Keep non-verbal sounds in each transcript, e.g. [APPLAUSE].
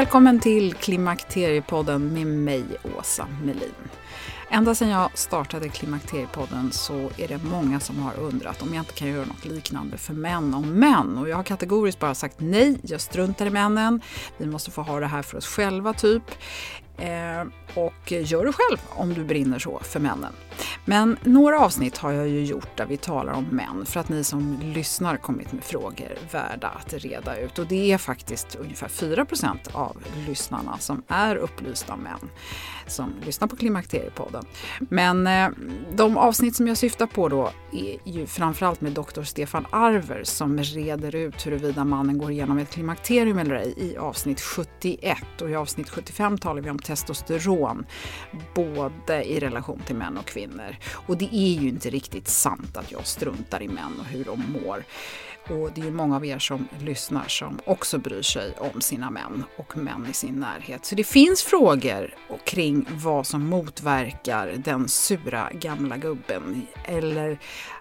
välkommen till Klimakteriepodden med mig, Åsa Melin. Ända sedan jag startade Klimakteriepodden så är det många som har undrat om jag inte kan göra något liknande för män om män. Och jag har kategoriskt bara sagt nej, jag struntar i männen. Vi måste få ha det här för oss själva, typ. Eh, och gör det själv om du brinner så för männen. Men några avsnitt har jag ju gjort där vi talar om män för att ni som lyssnar kommit med frågor värda att reda ut. Och det är faktiskt ungefär 4% av lyssnarna som är upplysta män som lyssnar på Klimakteriepodden. Men eh, de avsnitt som jag syftar på då är ju framförallt med doktor Stefan Arver som reder ut huruvida mannen går igenom ett klimakterium eller ej i avsnitt 71. Och i avsnitt 75 talar vi om testosteron, både i relation till män och kvinnor. Och det är ju inte riktigt sant att jag struntar i män och hur de mår. Och det är ju många av er som lyssnar som också bryr sig om sina män och män i sin närhet. Så det finns frågor kring vad som motverkar den sura gamla gubben eller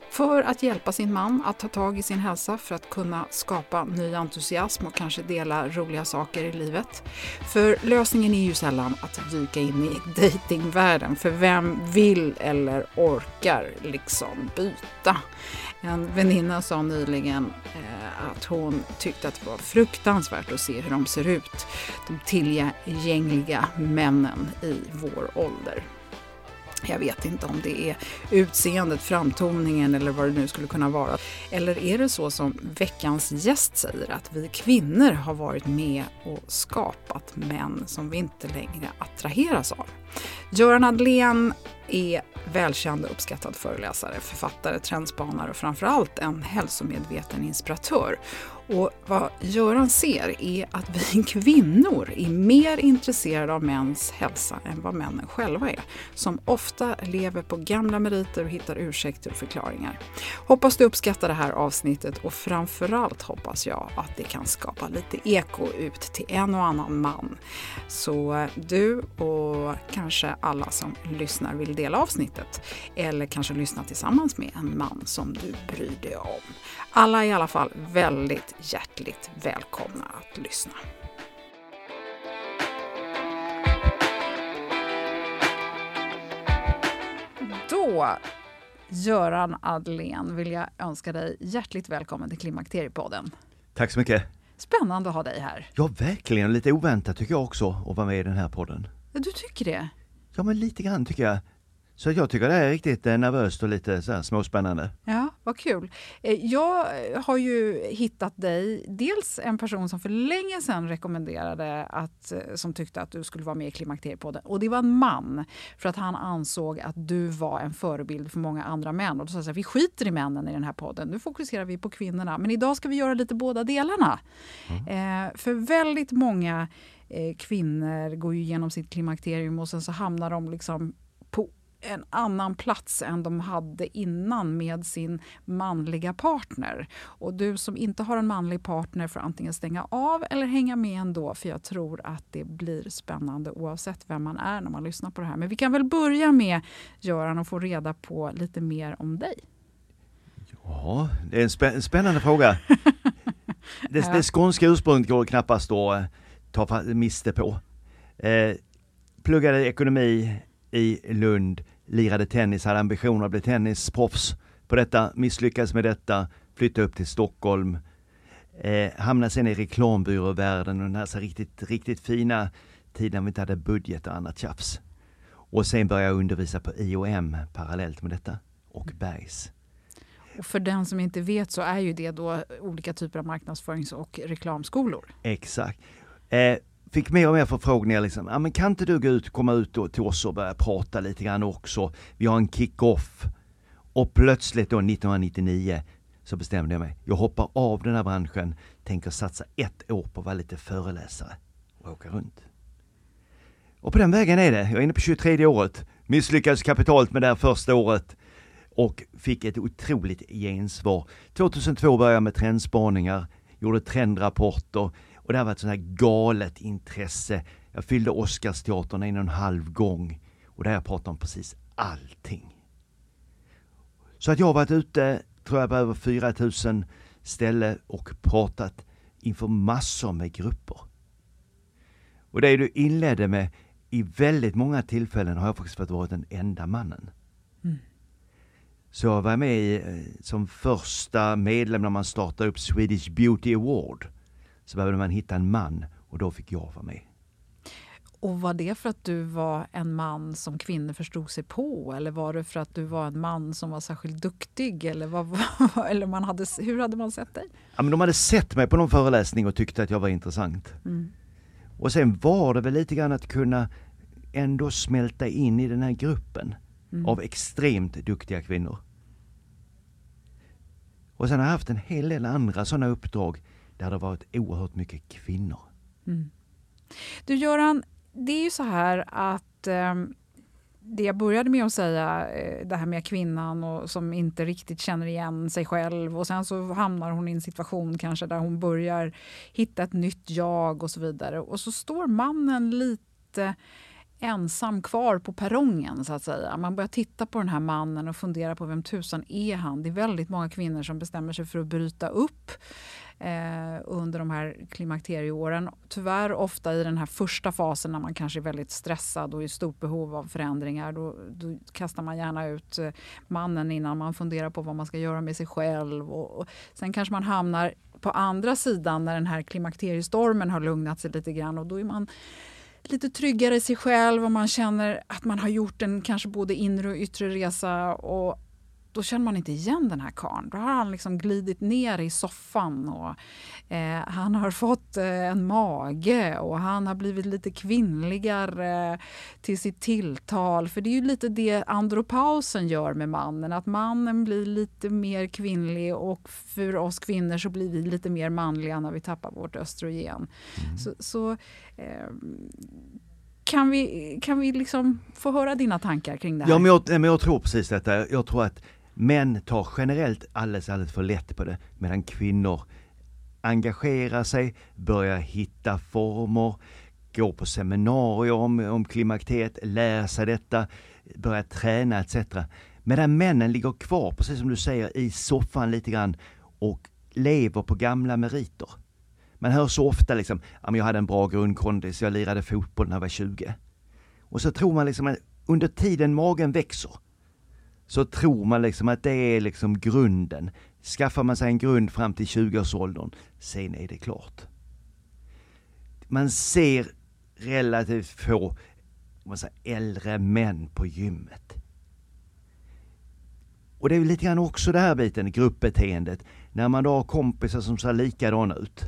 för att hjälpa sin man att ta tag i sin hälsa för att kunna skapa ny entusiasm och kanske dela roliga saker i livet. För lösningen är ju sällan att dyka in i datingvärlden för vem vill eller orkar liksom byta? En väninna sa nyligen eh, att hon tyckte att det var fruktansvärt att se hur de ser ut, de tillgängliga männen i vår ålder. Jag vet inte om det är utseendet, framtoningen eller vad det nu skulle kunna vara. Eller är det så som veckans gäst säger, att vi kvinnor har varit med och skapat män som vi inte längre attraheras av? Göran Adlén är välkänd och uppskattad föreläsare, författare, trendspanare och framförallt en hälsomedveten inspiratör. Och vad Göran ser är att vi [LAUGHS] kvinnor är mer intresserade av mäns hälsa än vad männen själva är, som ofta lever på gamla meriter och hittar ursäkter och förklaringar. Hoppas du uppskattar det här avsnittet och framförallt hoppas jag att det kan skapa lite eko ut till en och annan man. Så du och kanske alla som lyssnar vill dela avsnittet eller kanske lyssna tillsammans med en man som du bryr dig om. Alla är i alla fall väldigt hjärtligt välkomna att lyssna. Då, Göran Adlén, vill jag önska dig hjärtligt välkommen till Klimakteriepodden. Tack så mycket. Spännande att ha dig här. Ja, verkligen. Lite oväntat tycker jag också att vara med i den här podden. Du tycker det? Ja, men lite grann tycker jag. Så jag tycker det är riktigt eh, nervöst och lite så här småspännande. Ja, Vad kul. Eh, jag har ju hittat dig, dels en person som för länge sedan rekommenderade att, eh, som tyckte att du skulle vara med i Klimakteriepodden. Och det var en man, för att han ansåg att du var en förebild för många andra män. Och då sa jag vi skiter i männen i den här podden, nu fokuserar vi på kvinnorna. Men idag ska vi göra lite båda delarna. Mm. Eh, för väldigt många eh, kvinnor går ju igenom sitt klimakterium och sen så hamnar de liksom en annan plats än de hade innan med sin manliga partner. Och du som inte har en manlig partner får antingen stänga av eller hänga med ändå för jag tror att det blir spännande oavsett vem man är när man lyssnar på det här. Men vi kan väl börja med Göran och få reda på lite mer om dig. Ja, det är en, spä en spännande fråga. [LAUGHS] det, det skånska ursprunget går knappast att eh, ta miste på. Eh, pluggade ekonomi i Lund, lirade tennis, hade ambitioner att bli tennisproffs på detta, misslyckades med detta, flyttade upp till Stockholm, eh, hamnade sen i reklambyråvärlden och den här så riktigt, riktigt fina tiden vi inte hade budget och annat tjafs. Och sen började jag undervisa på IOM parallellt med detta och Bergs. Och för den som inte vet så är ju det då olika typer av marknadsförings och reklamskolor. Exakt. Eh, fick mer och mer förfrågningar liksom, ah, men kan inte du gå ut, komma ut då till oss och börja prata lite grann också? Vi har en kick-off. Och plötsligt då 1999 så bestämde jag mig. Jag hoppar av den här branschen, tänker satsa ett år på att vara lite föreläsare och åka runt. Och på den vägen är det. Jag är inne på 23 året. Misslyckades kapitalt med det här första året och fick ett otroligt gensvar. 2002 började jag med trendspaningar, gjorde trendrapporter, och det har varit ett sånt här galet intresse. Jag fyllde Oscarsteatern en och en halv gång och där jag pratat om precis allting. Så att jag har varit ute, tror jag, på över 4000 ställen och pratat inför massor med grupper. Och det du inledde med, i väldigt många tillfällen har jag faktiskt fått vara den enda mannen. Mm. Så jag var med i, eh, som första medlem när man startade upp Swedish Beauty Award så behövde man hitta en man och då fick jag vara med. Och var det för att du var en man som kvinnor förstod sig på eller var det för att du var en man som var särskilt duktig? Eller, vad, [LAUGHS] eller man hade, hur hade man sett dig? Ja, men de hade sett mig på någon föreläsning och tyckte att jag var intressant. Mm. Och sen var det väl lite grann att kunna ändå smälta in i den här gruppen mm. av extremt duktiga kvinnor. Och sen har jag haft en hel del andra sådana uppdrag där det varit oerhört mycket kvinnor. Mm. Du Göran, det är ju så här att eh, det jag började med att säga, eh, det här med kvinnan och, som inte riktigt känner igen sig själv och sen så hamnar hon i en situation kanske där hon börjar hitta ett nytt jag och så vidare. Och så står mannen lite ensam kvar på perrongen så att säga. Man börjar titta på den här mannen och fundera på vem tusan är han? Det är väldigt många kvinnor som bestämmer sig för att bryta upp eh, under de här klimakterieåren. Tyvärr ofta i den här första fasen när man kanske är väldigt stressad och i stort behov av förändringar. Då, då kastar man gärna ut eh, mannen innan man funderar på vad man ska göra med sig själv. Och, och sen kanske man hamnar på andra sidan när den här klimakteriestormen har lugnat sig lite grann och då är man lite tryggare i sig själv och man känner att man har gjort en kanske både inre och yttre resa och då känner man inte igen den här karln. Då har han liksom glidit ner i soffan och eh, han har fått eh, en mage och han har blivit lite kvinnligare till sitt tilltal. För det är ju lite det andropausen gör med mannen, att mannen blir lite mer kvinnlig och för oss kvinnor så blir vi lite mer manliga när vi tappar vårt östrogen. Mm. Så, så eh, kan vi, kan vi liksom få höra dina tankar kring det här? Ja, men jag, men jag tror precis detta. Jag tror att Män tar generellt alldeles, alldeles för lätt på det, medan kvinnor engagerar sig, börjar hitta former, går på seminarier om, om klimakteriet, lär sig detta, börjar träna etc. Medan männen ligger kvar, precis som du säger, i soffan lite grann och lever på gamla meriter. Man hör så ofta liksom, jag hade en bra grundkondis, jag lirade fotboll när jag var 20. Och så tror man liksom att under tiden magen växer, så tror man liksom att det är liksom grunden. Skaffar man sig en grund fram till 20-årsåldern, sen är det klart. Man ser relativt få man säger, äldre män på gymmet. Och det är lite grann också det här biten, gruppbeteendet. När man då har kompisar som ser likadana ut.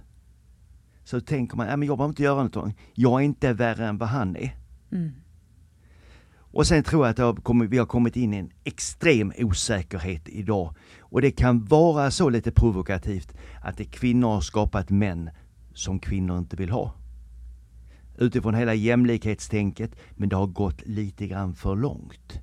Så tänker man, ja men jag behöver inte göra någonting. Jag är inte värre än vad han är. Mm. Och sen tror jag att har kommit, vi har kommit in i en extrem osäkerhet idag. Och det kan vara så lite provokativt att det kvinnor har skapat män som kvinnor inte vill ha. Utifrån hela jämlikhetstänket, men det har gått lite grann för långt.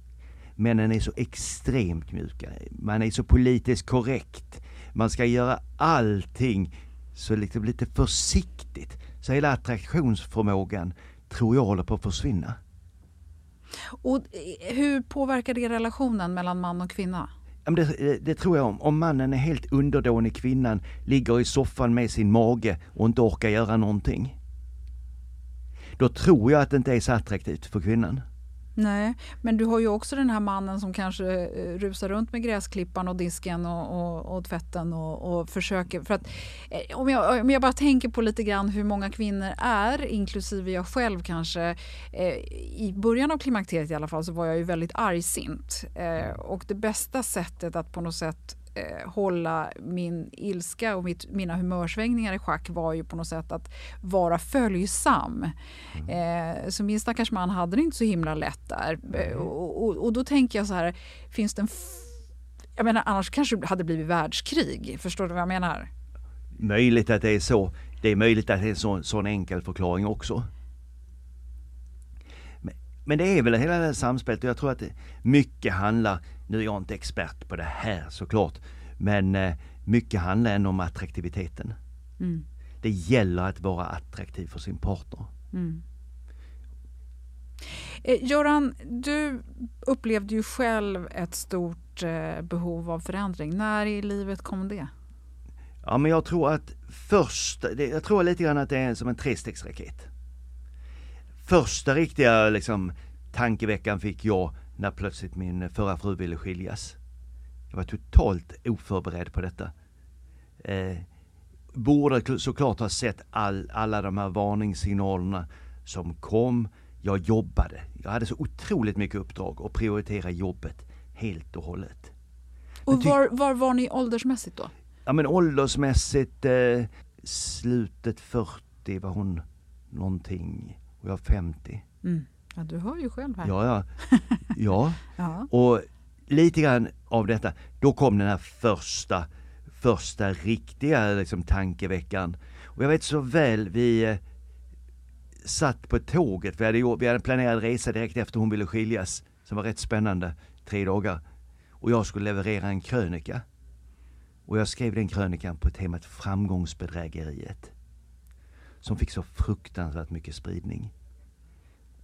Männen är så extremt mjuka, man är så politiskt korrekt. Man ska göra allting så liksom lite försiktigt. Så hela attraktionsförmågan tror jag håller på att försvinna. Och eh, hur påverkar det relationen mellan man och kvinna? Det, eh, det, tror jag om. Om mannen är helt underdånig kvinnan, ligger i soffan med sin mage och inte orkar göra någonting. Då tror jag att det inte är så attraktivt för kvinnan. Nej, men du har ju också den här mannen som kanske eh, rusar runt med gräsklipparen och disken och, och, och tvätten och, och, försöker. För att, eh, om, jag, om jag bara tänker på lite grann hur många kvinnor är, inklusive jag själv kanske. Eh, I början av klimakteriet i alla fall så var jag ju väldigt argsint. Eh, och det bästa sättet att på något sätt eh, hålla min ilska och mitt, mina humörsvängningar i schack var ju på något sätt att vara följsam. Mm. Eh, så min stackars man hade det inte så himla lätt där. Eh, och, och, och, då tänker jag så här, finns det en... jag menar annars kanske det hade blivit världskrig. Förstår du vad jag menar? Möjligt att det är så. Det är möjligt att det är en sån, sån enkel förklaring också. Men det är väl hela det här samspelet och jag tror att mycket handlar, nu är jag inte expert på det här såklart, men eh, mycket handlar ändå om attraktiviteten. Mm. Det gäller att vara attraktiv för sin partner. Mm. Eh, Göran, du upplevde ju själv ett stort eh, behov av förändring. När i livet kom det? Ja, men jag tror att först, jag tror lite grann att det är som en trestegsraket första riktiga liksom, tankeveckan fick jag när plötsligt min förra fru ville skiljas. Jag var totalt oförberedd på detta. Eh, borde såklart ha sett all, alla de här varningssignalerna som kom. Jag jobbade. Jag hade så otroligt mycket uppdrag och prioritera jobbet helt och hållet. Och var, var var ni åldersmässigt då? Ja men åldersmässigt eh, slutet 40 var hon någonting och jag är 50. Mm. Ja, du hör ju själv här. Ja, ja. ja. [LAUGHS] ja. Och lite grann av detta, då kom den här första, första riktiga liksom, tankeveckan. Och jag vet så väl, vi eh, satt på tåget, vi hade, vi hade planerat resa direkt efter hon ville skiljas, som var rätt spännande, tre dagar. Och jag skulle leverera en krönika. Och jag skrev den krönikan på temat framgångsbedrägeriet som fick så fruktansvärt mycket spridning.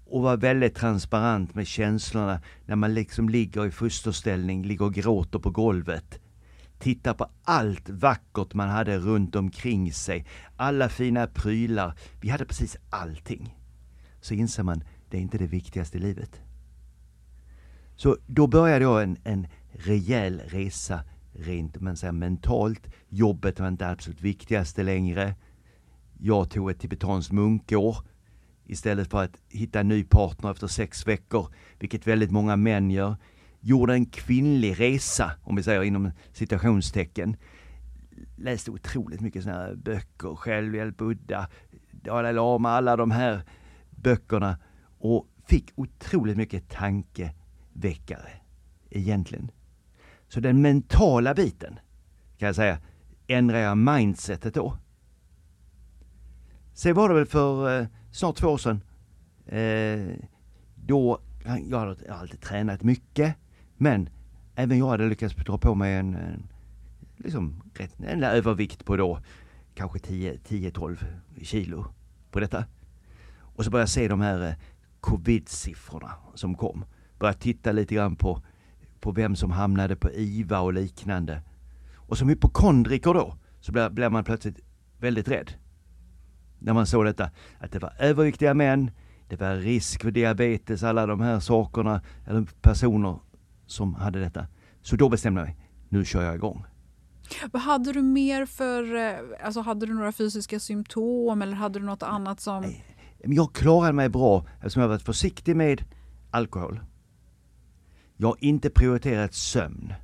Och vara väldigt transparent med känslorna när man liksom ligger i fosterställning, ligger och gråter på golvet. Titta på allt vackert man hade runt omkring sig, alla fina prylar. Vi hade precis allting. Så inser man, det är inte det viktigaste i livet. Så då började jag en, en rejäl resa rent man säger, mentalt. Jobbet var inte absolut viktigaste längre. Jag tog ett tibetanskt munkår istället för att hitta en ny partner efter sex veckor, vilket väldigt många män gör. Gjorde en kvinnlig resa, om vi säger inom citationstecken. Läste otroligt mycket sådana här böcker, självhjälp, Buddha, Dalai Lama, alla de här böckerna och fick otroligt mycket tankeväckare egentligen. Så den mentala biten, kan jag säga, ändrade jag mindsetet då. Sen var det väl för eh, snart två år sedan. Eh, då, jag hade alltid tränat mycket, men även jag hade lyckats dra på mig en, en, liksom, rätt, en övervikt på då kanske 10-12 kilo på detta. Och så började jag se de här eh, covid-siffrorna som kom. Började titta lite grann på, på vem som hamnade på IVA och liknande. Och som hypokondriker då, så blir, blev man plötsligt väldigt rädd när man såg detta, att det var överviktiga män, det var risk för diabetes, alla de här sakerna, eller personer som hade detta. Så då bestämde jag mig, nu kör jag igång. Vad hade du mer för, eh, alltså hade du några fysiska symptom eller hade du något annat som? Jag klarade mig bra eftersom jag varit försiktig med alkohol. Jag har inte prioriterat sömn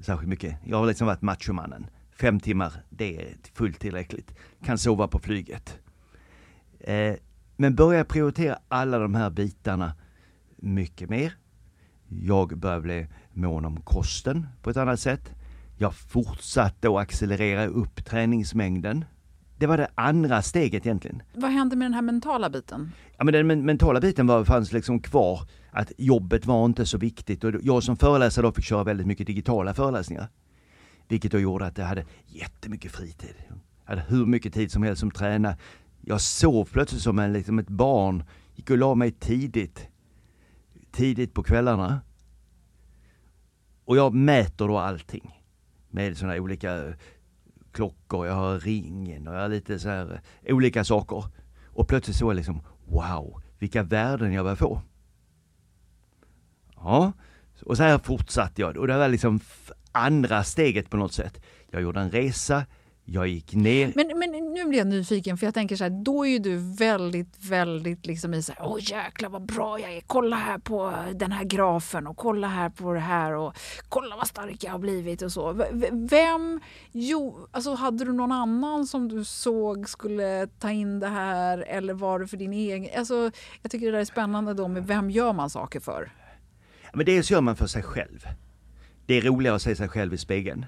särskilt mycket. Jag har liksom varit machomannen. Fem timmar, det är fullt tillräckligt. Kan sova på flyget. Eh, men börja prioritera alla de här bitarna mycket mer. Jag började bli mån om kosten på ett annat sätt. Jag fortsatte att accelerera upp träningsmängden. Det var det andra steget egentligen. Vad hände med den här mentala biten? Ja, men den men mentala biten var, fanns liksom kvar. Att jobbet var inte så viktigt och jag som föreläsare då fick köra väldigt mycket digitala föreläsningar. Vilket då gjorde att jag hade jättemycket fritid. Jag hade hur mycket tid som helst som tränare. Jag sov plötsligt som en, liksom ett barn. Gick och la mig tidigt. Tidigt på kvällarna. Och jag mäter då allting. Med sådana olika klockor, jag har ringen och jag har lite så här eh, olika saker. Och plötsligt så är liksom, wow, vilka värden jag börjar få. Ja, och så här fortsatte jag. Och det var liksom andra steget på något sätt. Jag gjorde en resa, jag gick ner. Men, men nu blir jag nyfiken för jag tänker så här, då är ju du väldigt, väldigt liksom i så här, åh jäklar vad bra jag är, kolla här på den här grafen och kolla här på det här och kolla vad stark jag har blivit och så. Vem, jo, alltså hade du någon annan som du såg skulle ta in det här eller var det för din egen, alltså jag tycker det där är spännande då med vem gör man saker för? Men dels gör man för sig själv. Det är roligare att se sig själv i spegeln.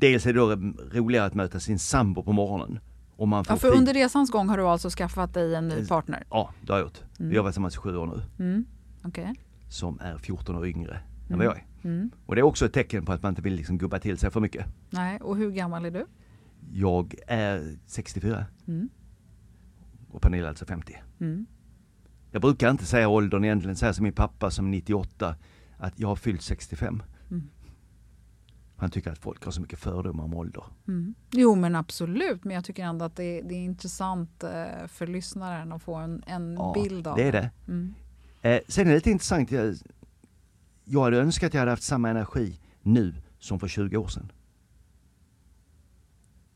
Dels är det då roligare att möta sin sambo på morgonen. Och man får ja, för under resans gång har du alltså skaffat dig en ny partner? Ja, det har jag gjort. Mm. Vi har varit tillsammans i sju år nu. Mm. Okay. Som är 14 år yngre mm. än vad jag är. Mm. Och det är också ett tecken på att man inte vill liksom gubba till sig för mycket. Nej, och hur gammal är du? Jag är 64. Mm. Och Pernilla är alltså 50. Mm. Jag brukar inte säga åldern egentligen, säga som min pappa som 98, att jag har fyllt 65. Mm. Han tycker att folk har så mycket fördomar om ålder. Mm. Jo men absolut, men jag tycker ändå att det, det är intressant eh, för lyssnaren att få en, en ja, bild av det. är det. Mm. Eh, sen är det lite intressant, jag, jag hade önskat att jag hade haft samma energi nu som för 20 år sedan.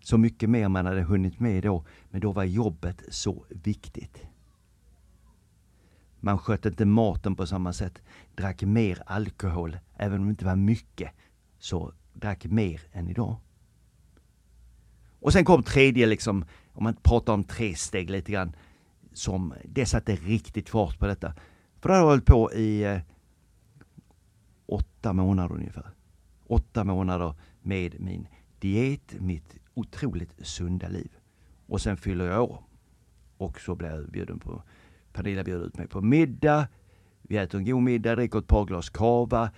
Så mycket mer man hade hunnit med då, men då var jobbet så viktigt. Man skötte inte maten på samma sätt, drack mer alkohol, även om det inte var mycket, så drack mer än idag. Och sen kom tredje, liksom, om man pratar om tre steg lite grann, som det satte riktigt fart på detta. För det hade hållit på i eh, åtta månader ungefär. Åtta månader med min diet, mitt otroligt sunda liv. Och sen fyller jag år. Och så blir jag bjuden på, Pernilla bjöd ut mig på middag. Vi äter en god middag, dricker ett par glas cava,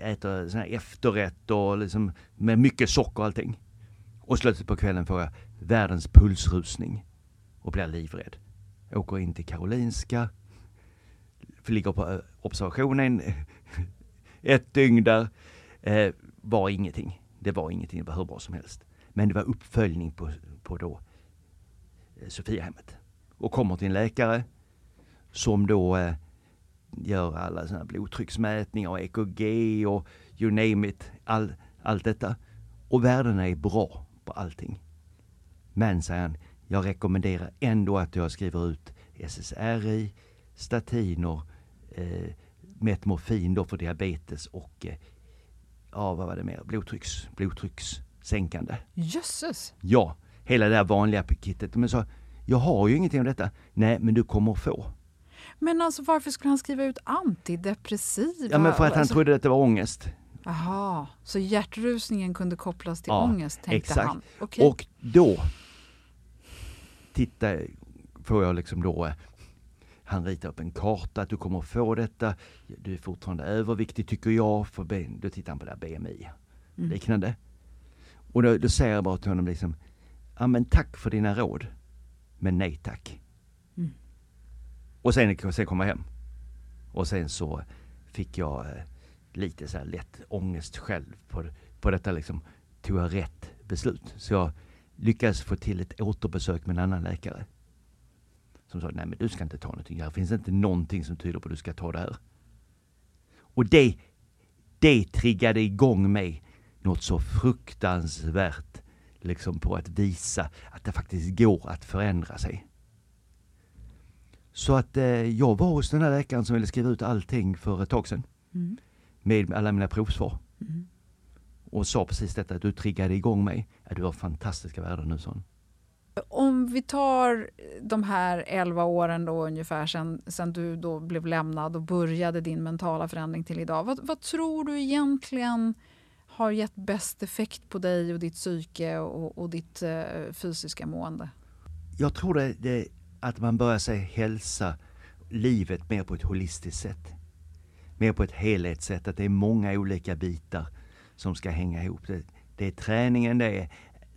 äter sån här efterrätt och liksom med mycket socker och allting. Och slutet på kvällen får jag världens pulsrusning och blir livrädd. åker in till Karolinska, ligger på eh, observationen [LAUGHS] ett dygn där. Eh, var ingenting. Det var ingenting, det var hur bra som helst. Men det var uppföljning på, på då eh, Sofiahemmet. Och kommer till en läkare som då eh, gör alla sådana blodtrycksmätningar och EKG och you name it, all, allt detta. Och värdena är bra på allting. Men, säger han, jag rekommenderar ändå att jag skriver ut SSRI, statiner, eh, Metmorfin då för diabetes och eh, ja, vad var det mer? Blodtrycks, blodtryckssänkande. Jösses! Ja, hela det där vanliga paketet. Men så, jag har ju ingenting av detta. Nej, men du kommer få. Men alltså varför skulle han skriva ut antidepressiva? Ja men för att han alltså... trodde att det var ångest. Jaha, så hjärtrusningen kunde kopplas till ja, ångest tänkte exakt. han? Okay. Och då titta, får jag liksom då han ritar upp en karta att du kommer få detta. Du är fortfarande överviktig tycker jag. För då tittar han på det här BMI. Mm. Liknande. Och då, då säger jag bara till honom liksom, ja men tack för dina råd. Men nej tack. Och sen, sen kom jag hem. Och sen så fick jag eh, lite så här lätt ångest själv på, på detta liksom. Tog jag rätt beslut? Så jag lyckades få till ett återbesök med en annan läkare. Som sa, nej men du ska inte ta någonting. Det finns inte någonting som tyder på att du ska ta det här. Och det, det triggade igång mig något så fruktansvärt liksom på att visa att det faktiskt går att förändra sig. Så att eh, jag var hos den här läkaren som ville skriva ut allting för ett tag sedan. Mm. Med alla mina provsvar. Mm. och sa precis detta, att du triggade igång mig. Ja, du har fantastiska värden nu, sån. Om vi tar de här 11 åren då ungefär sen, sen du då blev lämnad och började din mentala förändring till idag. Vad, vad tror du egentligen har gett bäst effekt på dig och ditt psyke och, och ditt eh, fysiska mående? Jag tror det, det att man börjar sig hälsa livet mer på ett holistiskt sätt. Mer på ett helhetssätt, att det är många olika bitar som ska hänga ihop. Det, det är träningen, det är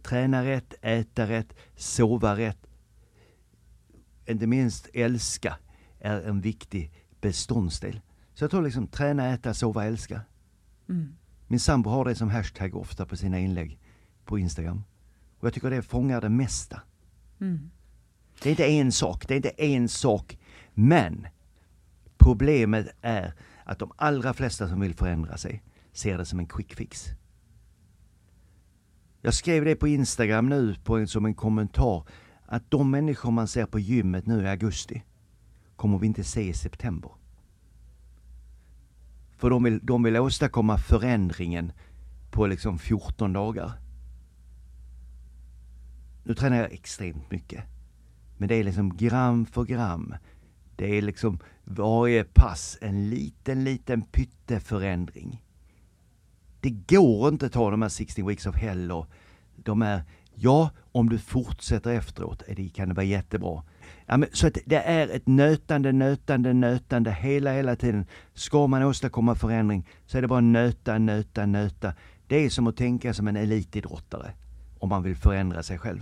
träna rätt, äta rätt, sova rätt. Inte minst älska är en viktig beståndsdel. Så jag tror liksom träna, äta, sova, älska. Mm. Min sambo har det som hashtag ofta på sina inlägg på Instagram. Och jag tycker det fångar det mesta. Mm. Det är inte en sak, det är inte en sak. Men problemet är att de allra flesta som vill förändra sig ser det som en quick fix. Jag skrev det på Instagram nu på en, som en kommentar att de människor man ser på gymmet nu i augusti kommer vi inte se i september. För de vill, de vill åstadkomma förändringen på liksom 14 dagar. Nu tränar jag extremt mycket. Men det är liksom gram för gram. Det är liksom varje pass en liten, liten pytteförändring. Det går inte att ta de här 16 weeks of hell och de är, ja, om du fortsätter efteråt det, kan det vara jättebra. Ja, men, så att det är ett nötande, nötande, nötande hela, hela tiden. Ska man åstadkomma förändring så är det bara nöta, nöta, nöta. Det är som att tänka som en elitidrottare om man vill förändra sig själv.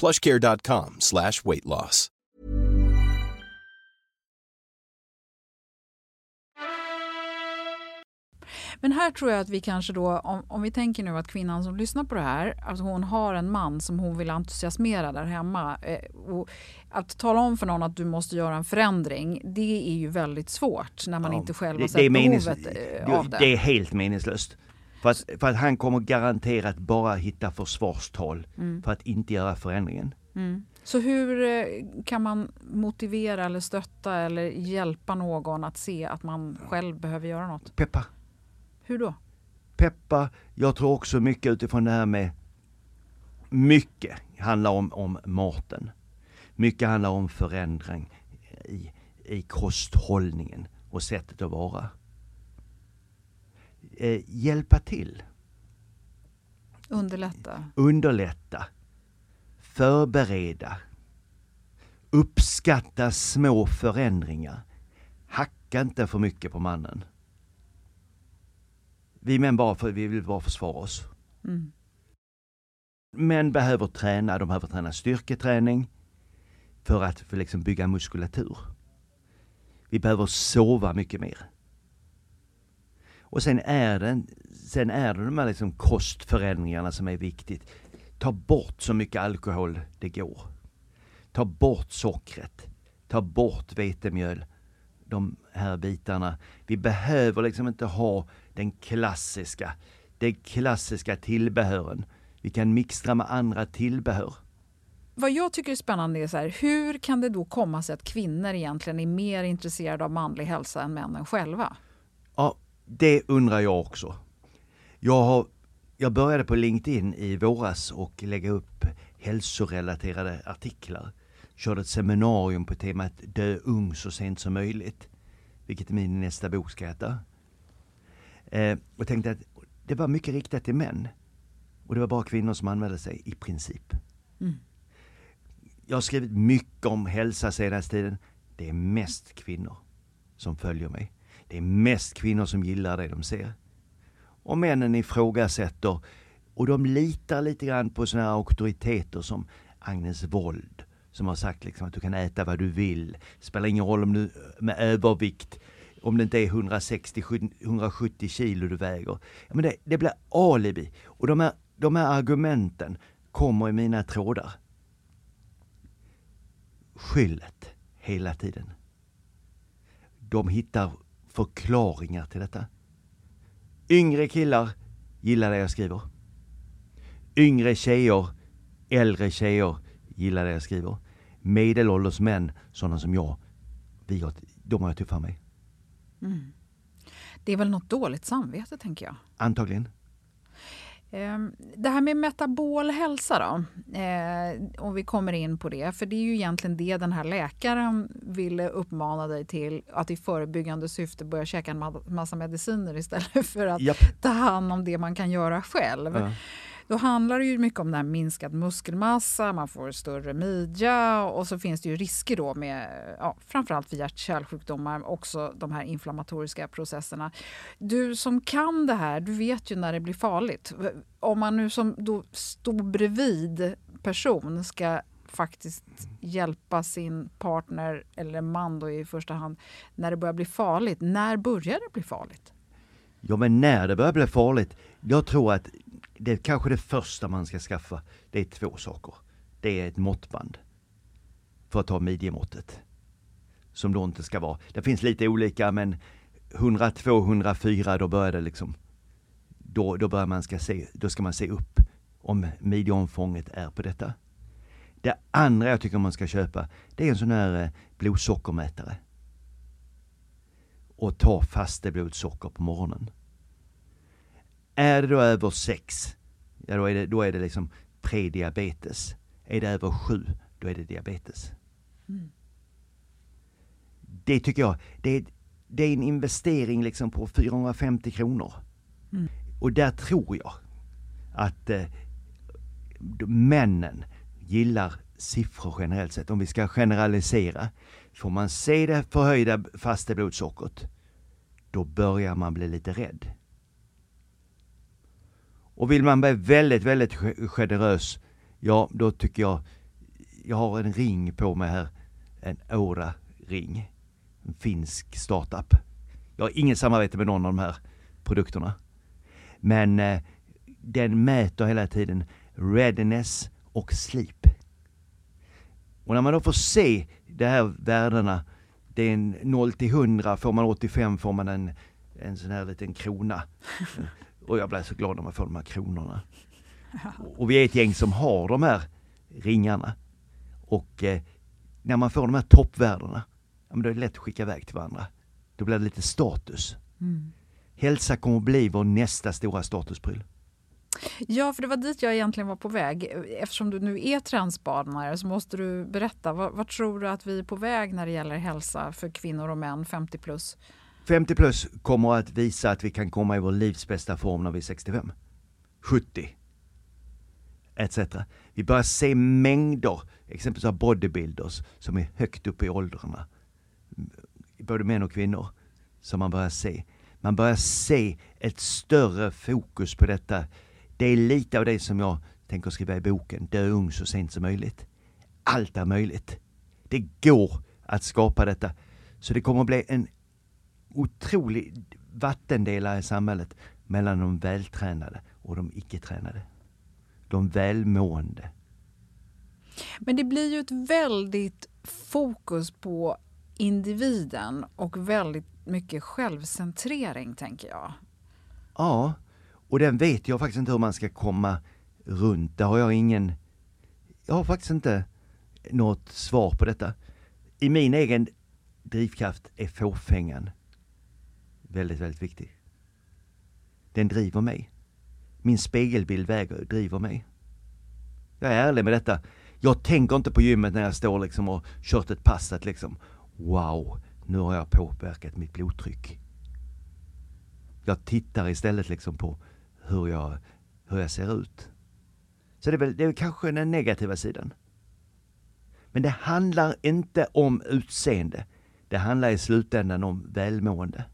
plushcare.com slash weight loss. Men här tror jag att vi kanske då, om, om vi tänker nu att kvinnan som lyssnar på det här, alltså hon har en man som hon vill entusiasmera där hemma. Eh, och att tala om för någon att du måste göra en förändring, det är ju väldigt svårt när man ja, inte själv har sett behovet eh, av det. Det är helt meningslöst. För att, för att han kommer garanterat bara hitta försvarstal mm. för att inte göra förändringen. Mm. Så hur eh, kan man motivera eller stötta eller hjälpa någon att se att man själv behöver göra något? Peppa. Hur då? Peppa, jag tror också mycket utifrån det här med mycket handlar om, om maten. Mycket handlar om förändring i, i kosthållningen och sättet att vara eh, hjälpa till. Underlätta. Underlätta. Förbereda. Uppskatta små förändringar. Hacka inte för mycket på mannen. Vi män bara för, vi vill bara försvara oss. Mm. Män behöver träna, de behöver träna styrketräning för att för liksom bygga muskulatur. Vi behöver sova mycket mer. Och sen är det, sen är det de här liksom kostförändringarna som är viktigt. Ta bort så mycket alkohol det går. Ta bort sockret. Ta bort vetemjöl. de här bitarna. Vi behöver liksom inte ha den klassiska, den klassiska tillbehören. Vi kan mixtra med andra tillbehör. Vad jag tycker är spännande är så här, hur kan det då komma sig att kvinnor egentligen är mer intresserade av manlig hälsa än männen själva? Ja, det undrar jag också. Jag, har, jag började på LinkedIn i våras och lägga upp hälsorelaterade artiklar. Körde ett seminarium på temat Dö ung så sent som möjligt. Vilket min nästa bok ska heta. Eh, och tänkte att det var mycket riktat till män. Och det var bara kvinnor som anmälde sig i princip. Mm. Jag har skrivit mycket om hälsa senaste tiden. Det är mest kvinnor som följer mig. Det är mest kvinnor som gillar det de ser. Och männen ifrågasätter och de litar lite grann på sådana här auktoriteter som Agnes Wold som har sagt liksom att du kan äta vad du vill. Spelar ingen roll om du med övervikt, om det inte är 160-170 kilo du väger. Men det, det blir alibi. Och de här, de här argumenten kommer i mina trådar. Skyllet hela tiden. De hittar förklaringar till detta. Yngre killar gillar det jag skriver. Yngre tjejer, äldre tjejer gillar det jag skriver. Medelålders män, sådana som jag, vi har, de har jag tuffare med. Mm. Det är väl något dåligt samvete, tänker jag. Antagligen. Ehm, det här med metabol hälsa då, eh, om vi kommer in på det, för det är ju egentligen det den här läkaren ville uppmana dig till, att i förebyggande syfte börja käka en massa mediciner istället [LAUGHS] för att yep. ta hand om det man kan göra själv. Ja. Då handlar det ju mycket om det minskad muskelmassa, man får större midja och så finns det ju risker då med ja, framförallt för hjärt-kärlsjukdomar, också de här inflammatoriska processerna. Du som kan det här, du vet ju när det blir farligt. Om man nu som då står bredvid person ska faktiskt hjälpa sin partner eller man då i första hand när det börjar bli farligt. När börjar det bli farligt? Ja men när det börjar bli farligt, jag tror att det är kanske det första man ska skaffa. Det är två saker. Det är ett måttband. För att ta midjemåttet. Som då inte ska vara, det finns lite olika men 102, 104 då börjar det liksom, då, då börjar man ska se, då ska man se upp om midjeomfånget är på detta. Det andra jag tycker man ska köpa, det är en sån här eh, blodsockermätare. Och ta faste blodsocker på morgonen. Är det då över 6, ja då är det, då är det liksom prediabetes. Är det över 7, då är det diabetes. Mm. Det tycker jag, det är, det är en investering liksom på 450 kronor. Mm. Och där tror jag att eh, männen gillar siffror generellt sett. Om vi ska generalisera. Får man se det förhöjda fasta blodsockret, då börjar man bli lite rädd. Och vill man bli väldigt, väldigt generös, ja då tycker jag, jag har en ring på mig här, en Aura-ring. En finsk startup. Jag har inget samarbete med någon av de här produkterna. Men eh, den mäter hela tiden readiness och sleep. Och när man då får se de här värdena, det är en 0 till 100, får man 85 får man en, en sån här liten krona. [LAUGHS] Och jag blev så glad när man får de här kronorna. [LAUGHS] Och vi är ett gäng som har de här ringarna. Och eh, när man får de här toppvärdena, ja, men då är det lätt att skicka iväg till varandra. Då blir det lite status. Mm. Hälsa kommer att bli vår nästa stora statuspryl. Ja, för det var dit jag egentligen var på väg. Eftersom du nu är trendspanare så måste du berätta. Vad tror du att vi är på väg när det gäller hälsa för kvinnor och män 50 plus? 50 plus kommer att visa att vi kan komma i vår livs bästa form när vi är 65, 70 etc. Vi börjar se mängder, exempelvis av bodybuilders som är högt upp i åldrarna. Både män och kvinnor. Som man börjar se. Man börjar se ett större fokus på detta. Det är lite av det som jag tänker skriva i boken, Dö ung så sent som möjligt. Allt är möjligt. Det går att skapa detta. Så det kommer att bli en otrolig vattendelare i samhället mellan de vältränade och de icke-tränade. De välmående. Men det blir ju ett väldigt fokus på individen och väldigt mycket självcentrering, tänker jag. Ja, och den vet jag faktiskt inte hur man ska komma runt. Där har jag ingen... Jag har faktiskt inte något svar på detta. I min egen drivkraft är fåfängan väldigt, väldigt viktig. Den driver mig. Min spegelbild väger, driver mig. Jag är ärlig med detta. Jag tänker inte på gymmet när jag står liksom och kört ett pass att liksom Wow, nu har jag påverkat mitt blodtryck. Jag tittar istället liksom på hur jag, hur jag ser ut. Så det är väl, det är kanske den negativa sidan. Men det handlar inte om utseende. Det handlar i slutändan om välmående.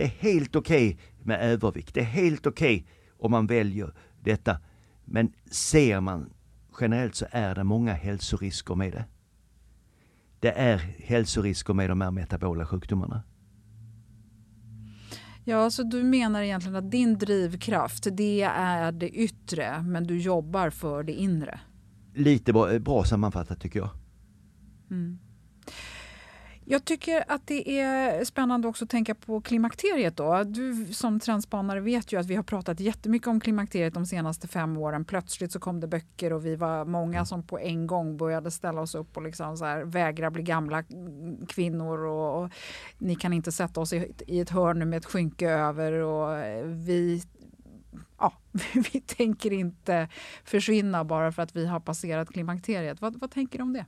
Det är helt okej okay med övervikt. Det är helt okej okay om man väljer detta. Men ser man generellt så är det många hälsorisker med det. Det är hälsorisker med de här metabola sjukdomarna. Ja, så du menar egentligen att din drivkraft, det är det yttre, men du jobbar för det inre? Lite bra, bra sammanfattat tycker jag. Mm. Jag tycker att det är spännande också att tänka på klimakteriet. Då. Du som trendspanare vet ju att vi har pratat jättemycket om klimakteriet de senaste fem åren. Plötsligt så kom det böcker och vi var många som på en gång började ställa oss upp och liksom så här, vägra bli gamla kvinnor. Och, och ni kan inte sätta oss i, i ett hörn med ett skynke över. Och vi ja, [LAUGHS] vi tänker inte försvinna bara för att vi har passerat klimakteriet. Vad, vad tänker du om det?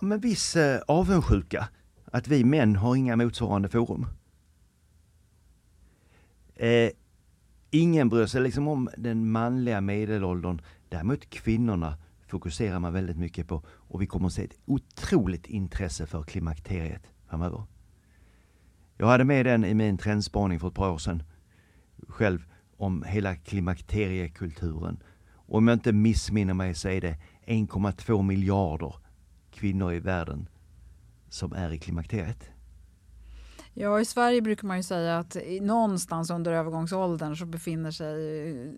Men viss eh, avundsjuka. Att vi män har inga motsvarande forum. Eh, ingen bryr sig liksom om den manliga medelåldern. Däremot kvinnorna fokuserar man väldigt mycket på och vi kommer att se ett otroligt intresse för klimakteriet framöver. Jag hade med den i min trendspaning för ett par år sedan själv om hela klimakteriekulturen. Och om jag inte missminner mig så är det 1,2 miljarder kvinnor i världen som är i klimakteriet. Ja, i Sverige brukar man ju säga att någonstans under övergångsåldern så befinner sig eh,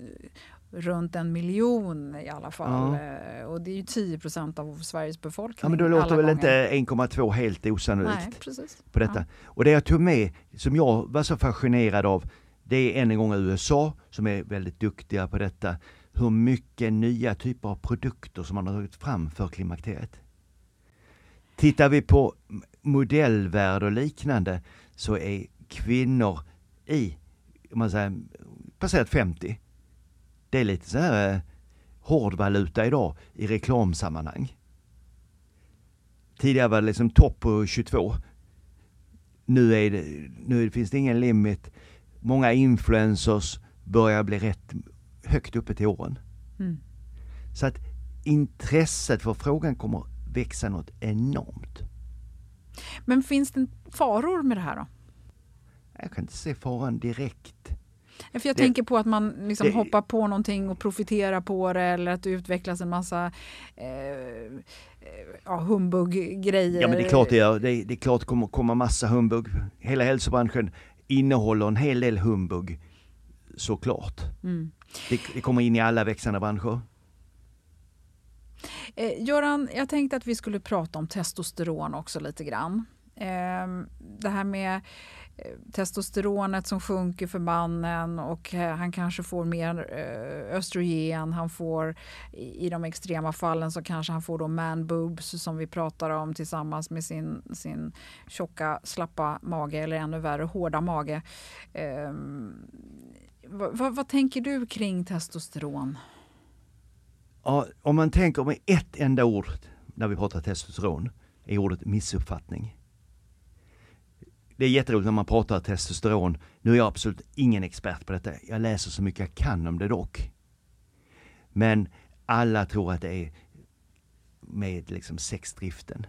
runt en miljon i alla fall. Ja. Eh, och det är ju 10 procent av Sveriges befolkning. Ja, men då låter väl gånger. inte 1,2 helt osannolikt Nej, precis. på detta. Ja. Och det jag tog med, som jag var så fascinerad av, det är än en gång USA som är väldigt duktiga på detta. Hur mycket nya typer av produkter som man har tagit fram för klimakteriet. Tittar vi på modellvärld och liknande så är kvinnor i, om man säger, passerat 50. Det är lite så här eh, hårdvaluta idag i reklamsammanhang. Tidigare var det liksom topp på 22. Nu, är det, nu finns det ingen limit. Många influencers börjar bli rätt högt uppe till åren. Mm. Så att intresset för frågan kommer växa något enormt. Men finns det faror med det här då? Jag kan inte se faran direkt. För jag det, tänker på att man liksom det, hoppar på någonting och profiterar på det eller att det utvecklas en massa eh, ja, humbug-grejer. Ja men det är klart det gör. Det, det är klart det kommer komma massa humbug. Hela hälsobranschen innehåller en hel del humbug. Såklart. Mm. Det, det kommer in i alla växande branscher. Eh, Göran, jag tänkte att vi skulle prata om testosteron också lite grann. Eh, det här med eh, testosteronet som sjunker för mannen och eh, han kanske får mer eh, östrogen. Han får i, de extrema fallen så kanske han får då man boobs som vi pratar om tillsammans med sin, sin tjocka slappa mage eller ännu värre hårda mage. Eh, vad, vad tänker du kring testosteron? Ja, om man tänker med ett enda ord när vi pratar testosteron, är ordet missuppfattning. Det är jätteroligt när man pratar testosteron. Nu är jag absolut ingen expert på detta. Jag läser så mycket jag kan om det dock. Men alla tror att det är med liksom sexdriften.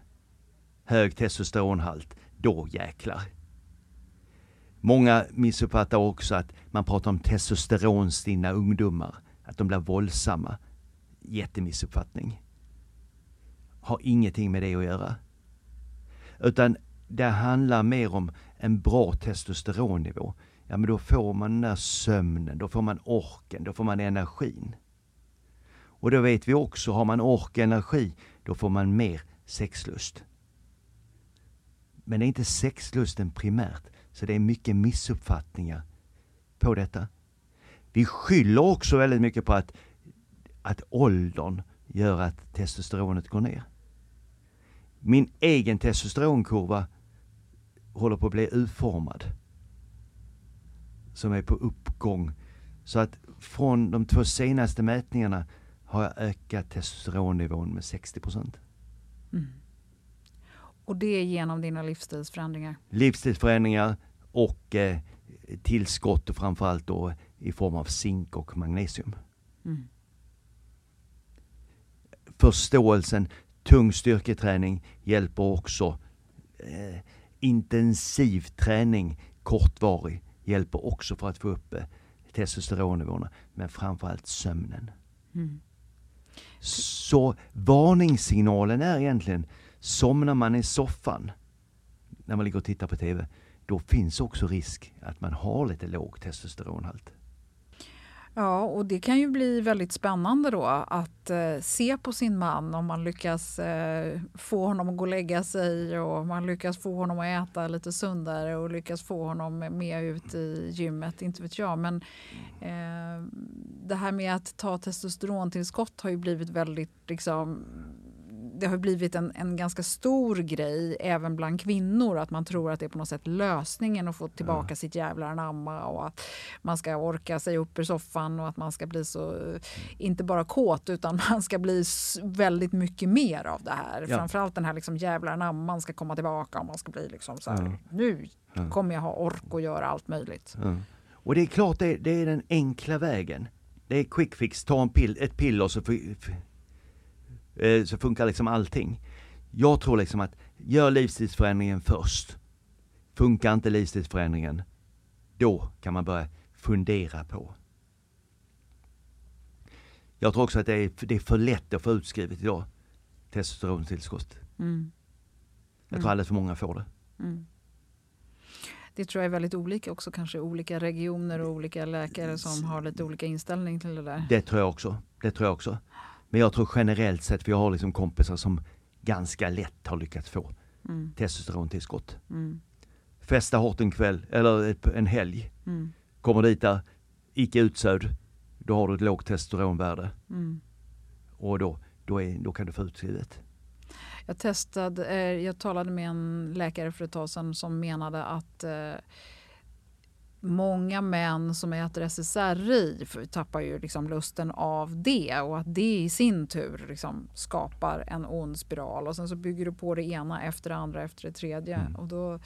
Hög testosteronhalt, då jäklar. Många missuppfattar också att man pratar om testosteronstinna ungdomar, att de blir våldsamma jättemissuppfattning. Har ingenting med det att göra. Utan det handlar mer om en bra testosteronnivå. Ja men då får man den där sömnen, då får man orken, då får man energin. Och då vet vi också, har man ork och energi, då får man mer sexlust. Men det är inte sexlusten primärt, så det är mycket missuppfattningar på detta. Vi skyller också väldigt mycket på att, att åldern gör att testosteronet går ner. Min egen testosteronkurva håller på att bli utformad. Som är på uppgång. Så att från de två senaste mätningarna har jag ökat testosteronnivån med 60 procent. Mm. Och det är genom dina livsstilsförändringar? Livsstilsförändringar och eh, tillskott och framförallt då i form av zink och magnesium. Mm. Förståelsen, tung styrketräning hjälper också. Eh, intensiv träning, kortvarig, hjälper också för att få upp eh, testosteronnivåerna. Men framförallt sömnen. Mm. Så varningssignalen är egentligen, somnar man i soffan när man ligger och tittar på TV, då finns också risk att man har lite låg testosteronhalt. Ja, och det kan ju bli väldigt spännande då att eh, se på sin man om man lyckas eh, få honom att gå och lägga sig och man lyckas få honom att äta lite sundare och lyckas få honom med ut i gymmet, inte vet jag. Men eh, det här med att ta testosterontillskott har ju blivit väldigt liksom det har blivit en, en ganska stor grej även bland kvinnor att man tror att det är på något sätt lösningen att få tillbaka ja. sitt jävla anamma och att man ska orka sig upp ur soffan och att man ska bli så, inte bara kåt utan [LAUGHS] man ska bli väldigt mycket mer av det här. Ja. Framförallt den här liksom jävla anamman ska komma tillbaka och man ska bli liksom så här, ja. nu kommer jag ha ork och göra allt möjligt. Och det är klart det, det är den enkla vägen. Det är quick fix, ta en pill, ett piller så Eh, så funkar liksom allting. Jag tror liksom att gör livsstilsförändringen först. Funkar inte livsstilsförändringen, då kan man börja fundera på. Jag tror också att det är, det är för lätt att få utskrivet idag, testosterontillskott. Mm. Jag tror mm. alldeles för många får det. Mm. Det tror jag är väldigt olika också, kanske olika regioner och olika läkare som har lite olika inställning till det där. Det tror jag också. Det tror jag också. Men jag tror generellt sett, vi har liksom kompisar som ganska lätt har lyckats få mm. testosterontillskott. Mm. Festa hårt en kväll, eller en helg. Mm. Kommer dit där, icke utsövd, då har du ett lågt testosteronvärde. Mm. Och då, då, är, då kan du få utskrivet. Jag testade, eh, jag talade med en läkare för ett tag sedan som menade att eh, många män som äter SSRI tappar ju liksom lusten av det och att det i sin tur liksom skapar en ond spiral och sen så bygger du på det ena efter det andra efter det tredje. Mm. Och då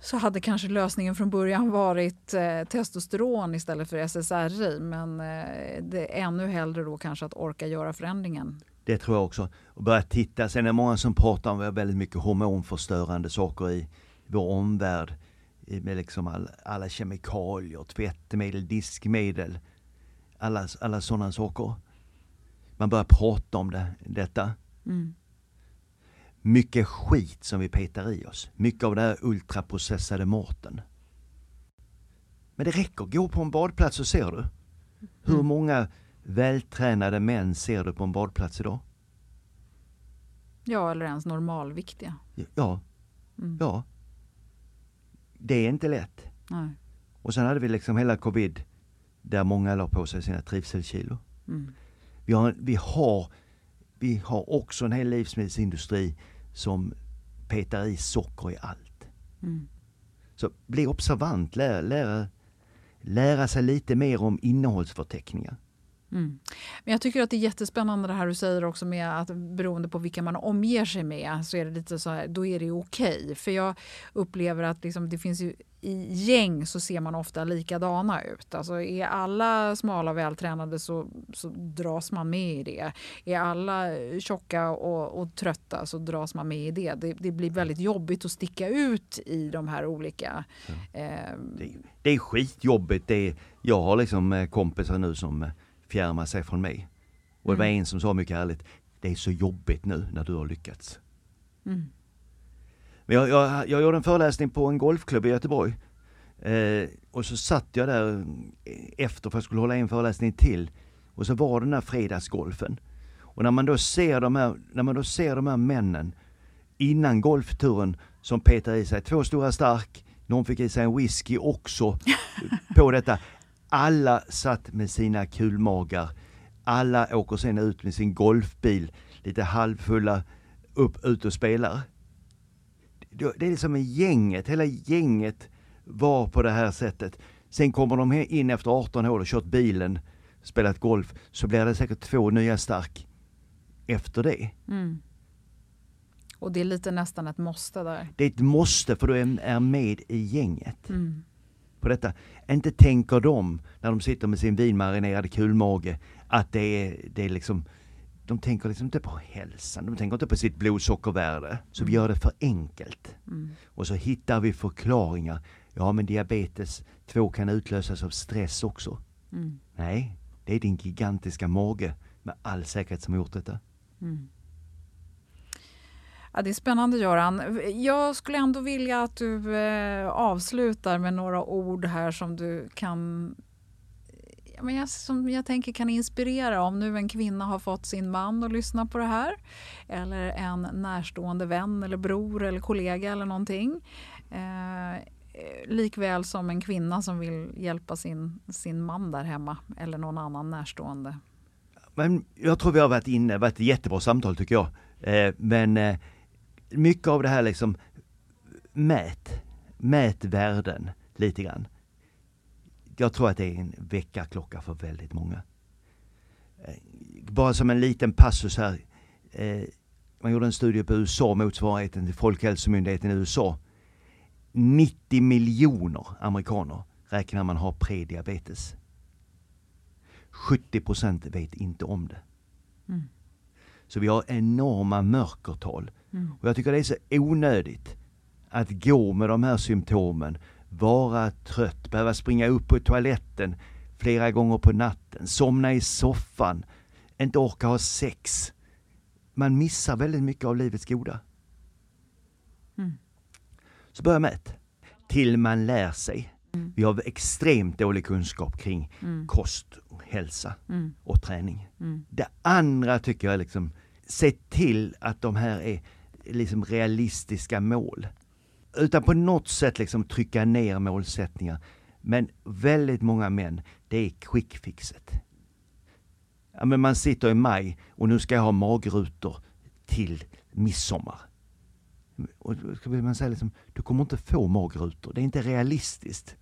så hade kanske lösningen från början varit eh, testosteron istället för SSRI men eh, det är ännu hellre då kanske att orka göra förändringen. Det tror jag också. Och börja titta. Sen är det många som pratar om väldigt mycket hormonförstörande saker i vår omvärld med liksom all, alla kemikalier, tvättmedel, diskmedel, alla, alla sådana saker. Man börjar prata om det, detta. Mm. Mycket skit som vi petar i oss. Mycket av den här ultraprocessade maten. Men det räcker, gå på en badplats så ser du. Hur mm. många vältränade män ser du på en badplats idag? Ja, eller ens normalviktiga. Ja. Mm. Ja det är inte lätt. Nej. Och sen hade vi liksom hela covid där många la på sig sina trivselkilo. Mm. Vi, har, vi, har, vi har också en hel livsmedelsindustri som petar i socker i allt. Mm. Så bli observant, lära, lära, lära sig lite mer om innehållsförteckningar. Mm. Men jag tycker att det är jättespännande det här du säger också med att beroende på vilka man omger sig med så är det lite så här, då är det okej. Okay. För jag upplever att liksom, det finns ju i gäng så ser man ofta likadana ut. Alltså är alla smala och vältränade så, så dras man med i det. Är alla tjocka och, och trötta så dras man med i det. det. det. blir väldigt jobbigt att sticka ut i de här olika... Eh... Det, det, är skitjobbigt. Det är, jag har liksom eh, kompisar nu som eh, fjärmar sig från mig. Och det var mm. en som sa mycket ärligt, det är så jobbigt nu när du har lyckats. Mm. Men jag, jag, jag gjorde en föreläsning på en golfklubb i Göteborg. Eh, och så satt jag där efter för att jag skulle hålla en föreläsning till. Och så var den där fredagsgolfen. Och när man då ser de här, när man då ser de här männen innan golfturen som petar i sig två stora stark, någon fick i sig en whisky också [LAUGHS] på detta. Alla satt med sina kulmagar. Alla åker sen ut med sin golfbil, lite halvfulla, upp, ut och spelar. Det är liksom gänget, hela gänget var på det här sättet. Sen kommer de in efter 18 år och kört bilen, spelat golf, så blir det säkert två nya stark efter det. Mm. Och det är lite nästan ett måste där. Det är ett måste för du är med i gänget. Mm. På detta. Inte tänker de, när de sitter med sin vinmarinerade kulmage, att det är, det är liksom de tänker liksom inte på hälsan, de tänker inte på sitt blodsockervärde. Så vi Mm. gör det för enkelt. Mm. Och så hittar vi förklaringar. Ja men diabetes 2 kan utlösas av stress också. Mm. Nej, det är din gigantiska mage med all säkerhet som har gjort detta. Mm. Ja, det är spännande Göran. Jag skulle ändå vilja att du eh, avslutar med några ord här som du kan ja, men jag, som jag tänker kan inspirera om nu en kvinna har fått sin man att lyssna på det här eller en närstående vän eller bror eller kollega eller någonting. Eh, likväl som en kvinna som vill hjälpa sin, sin man där hemma eller någon annan närstående. Men jag tror vi har varit inne, varit ett jättebra samtal tycker jag. Eh, men eh, mycket av det här liksom, mät, mät värden lite grann. Jag tror att det är en väckarklocka för väldigt många. Eh, bara som en liten passus här. Eh, man gjorde en studie på USA, motsvarigheten till Folkhälsomyndigheten i USA. 90 miljoner amerikaner räknar man har prediabetes. 70 procent vet inte om det. Mm. Så vi har enorma mörkertal. Mm. Och jag tycker det är så onödigt att gå med de här symptomen, vara trött, behöva springa upp på toaletten flera gånger på natten, somna i soffan, inte orka ha sex. Man missar väldigt mycket av livets goda. Mm. Så börja med det. Till man lär sig. Mm. Vi har extremt dålig kunskap kring Mm. kost, hälsa Mm. och träning. Mm. Det andra tycker jag är liksom, se till att de här är liksom realistiska mål. Utan på något sätt liksom trycka ner målsättningar. Men väldigt många män, det är quick fixet. Ja, men man sitter i maj och nu ska jag ha magrutor till midsommar. Och då vill man säga liksom, du kommer inte få magrutor, det är inte realistiskt.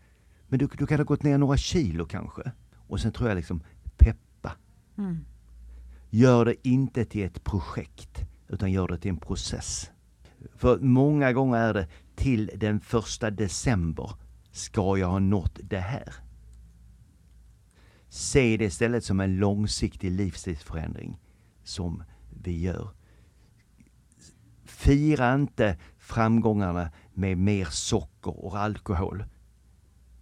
Men du, du kan ha gått ner några kilo kanske. Och sen tror jag liksom, peppa. Mm. Gör det inte till ett projekt, utan gör det till en process. För många gånger är det till den första december ska jag ha nått det här. Se det istället som en långsiktig livsstilsförändring som vi gör. Fira inte framgångarna med mer socker och alkohol.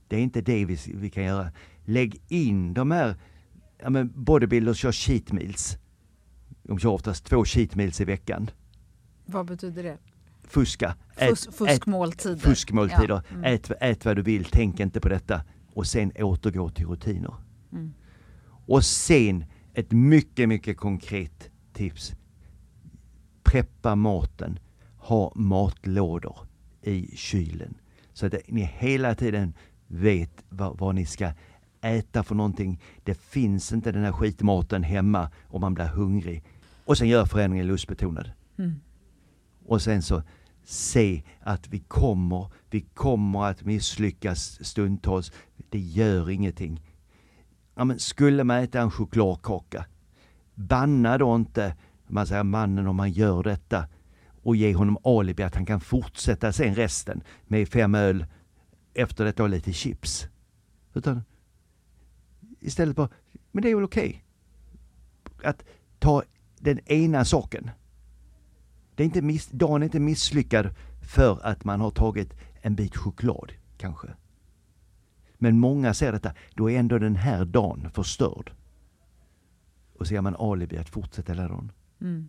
Det är inte det vi, vi kan göra. Lägg in de här, ja men bodybuilders kör cheat meals. De kör oftast två cheat meals i veckan. Vad betyder det? Fuska. Fus- fuskmåltider. fuskmåltider. Ja, mm. Ät, ät vad du vill, tänk inte på detta. Och sen återgå till rutiner. Mm. Och sen ett mycket, mycket konkret tips. Preppa maten. Ha matlådor i kylen. Så att ni hela tiden vet vad, vad ni ska äta för någonting. Det finns inte den här skitmaten hemma om man blir hungrig. Och sen gör förändringen lustbetonad. Mm. Och sen så se att vi kommer, vi kommer att misslyckas stundtals. Det gör ingenting. Ja, men skulle man äta en chokladkaka, banna då inte man säger mannen om man gör detta och ge honom alibi att han kan fortsätta sen resten med fem öl, efter detta och lite chips. Utan istället bara, men det är väl okej. Att ta den ena saken. Det är inte miss, dagen är inte misslyckad för att man har tagit en bit choklad, kanske. Men många ser detta, då är ändå den här dagen förstörd. Och så gör man alibi att fortsätta hela dagen. Mm.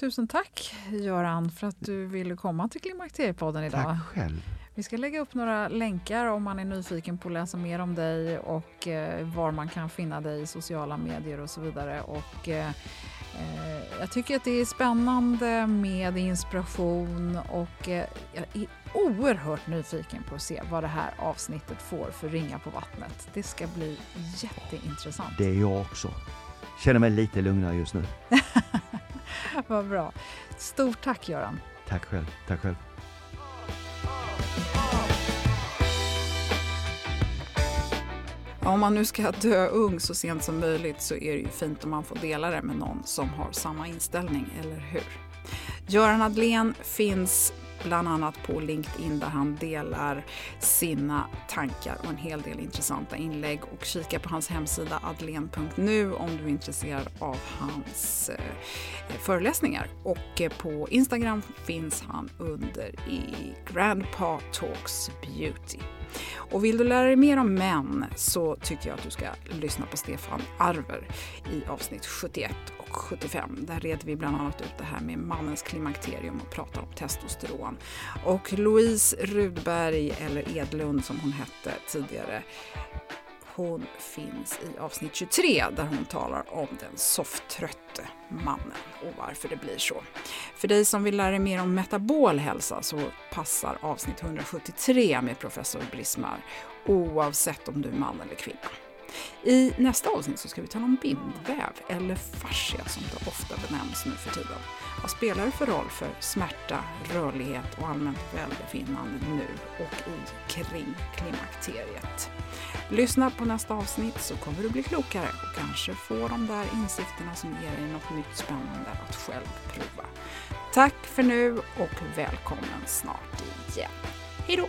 Tusen tack Göran för att du ville komma till Klimakteriepodden idag. Tack själv. Vi ska lägga upp några länkar om man är nyfiken på att läsa mer om dig och eh, var man kan finna dig i sociala medier och så vidare. Och, eh, eh jag tycker att det är spännande med inspiration och eh, jag är oerhört nyfiken på att se vad det här avsnittet får för ringa på vattnet. Det ska bli jätteintressant. Det är jag också. Känner mig lite lugnare just nu. [LAUGHS] [LAUGHS] vad bra. Stort tack Göran. Tack själv. Tack själv. Om man nu ska dö ung så sent som möjligt så är det ju fint om man får dela det med någon som har samma inställning, eller hur? Göran Adlén finns bland annat på LinkedIn där han delar sina tankar och en hel del intressanta inlägg. Och kika på hans hemsida adlen.nu om du är intresserad av hans eh, föreläsningar. Och eh, på Instagram finns han under i Grandpa Talks Beauty. Och vill du lära dig mer om män så tycker jag att du ska lyssna på Stefan Arver i avsnitt 71 och 75. Där reder vi bland annat ut det här med mannens klimakterium och pratar om testosteron. Och Louise Rudberg, eller Edlund som hon hette tidigare, hon finns i avsnitt 23 där hon talar om den softtrötte mannen och varför det blir så. För dig som vill lära dig mer om metabol hälsa så passar avsnitt 173 med professor Brismar oavsett om du är man eller kvinna. I nästa avsnitt så ska vi tala om bindväv, eller fascia som det ofta benämns nu för tiden. Vad spelar det för roll för smärta, rörlighet och allmänt välbefinnande nu och i kring klimakteriet? Lyssna på nästa avsnitt så kommer du bli klokare och kanske få de där insikterna som ger dig något nytt spännande att själv prova. Tack för nu och välkommen snart igen. Hejdå!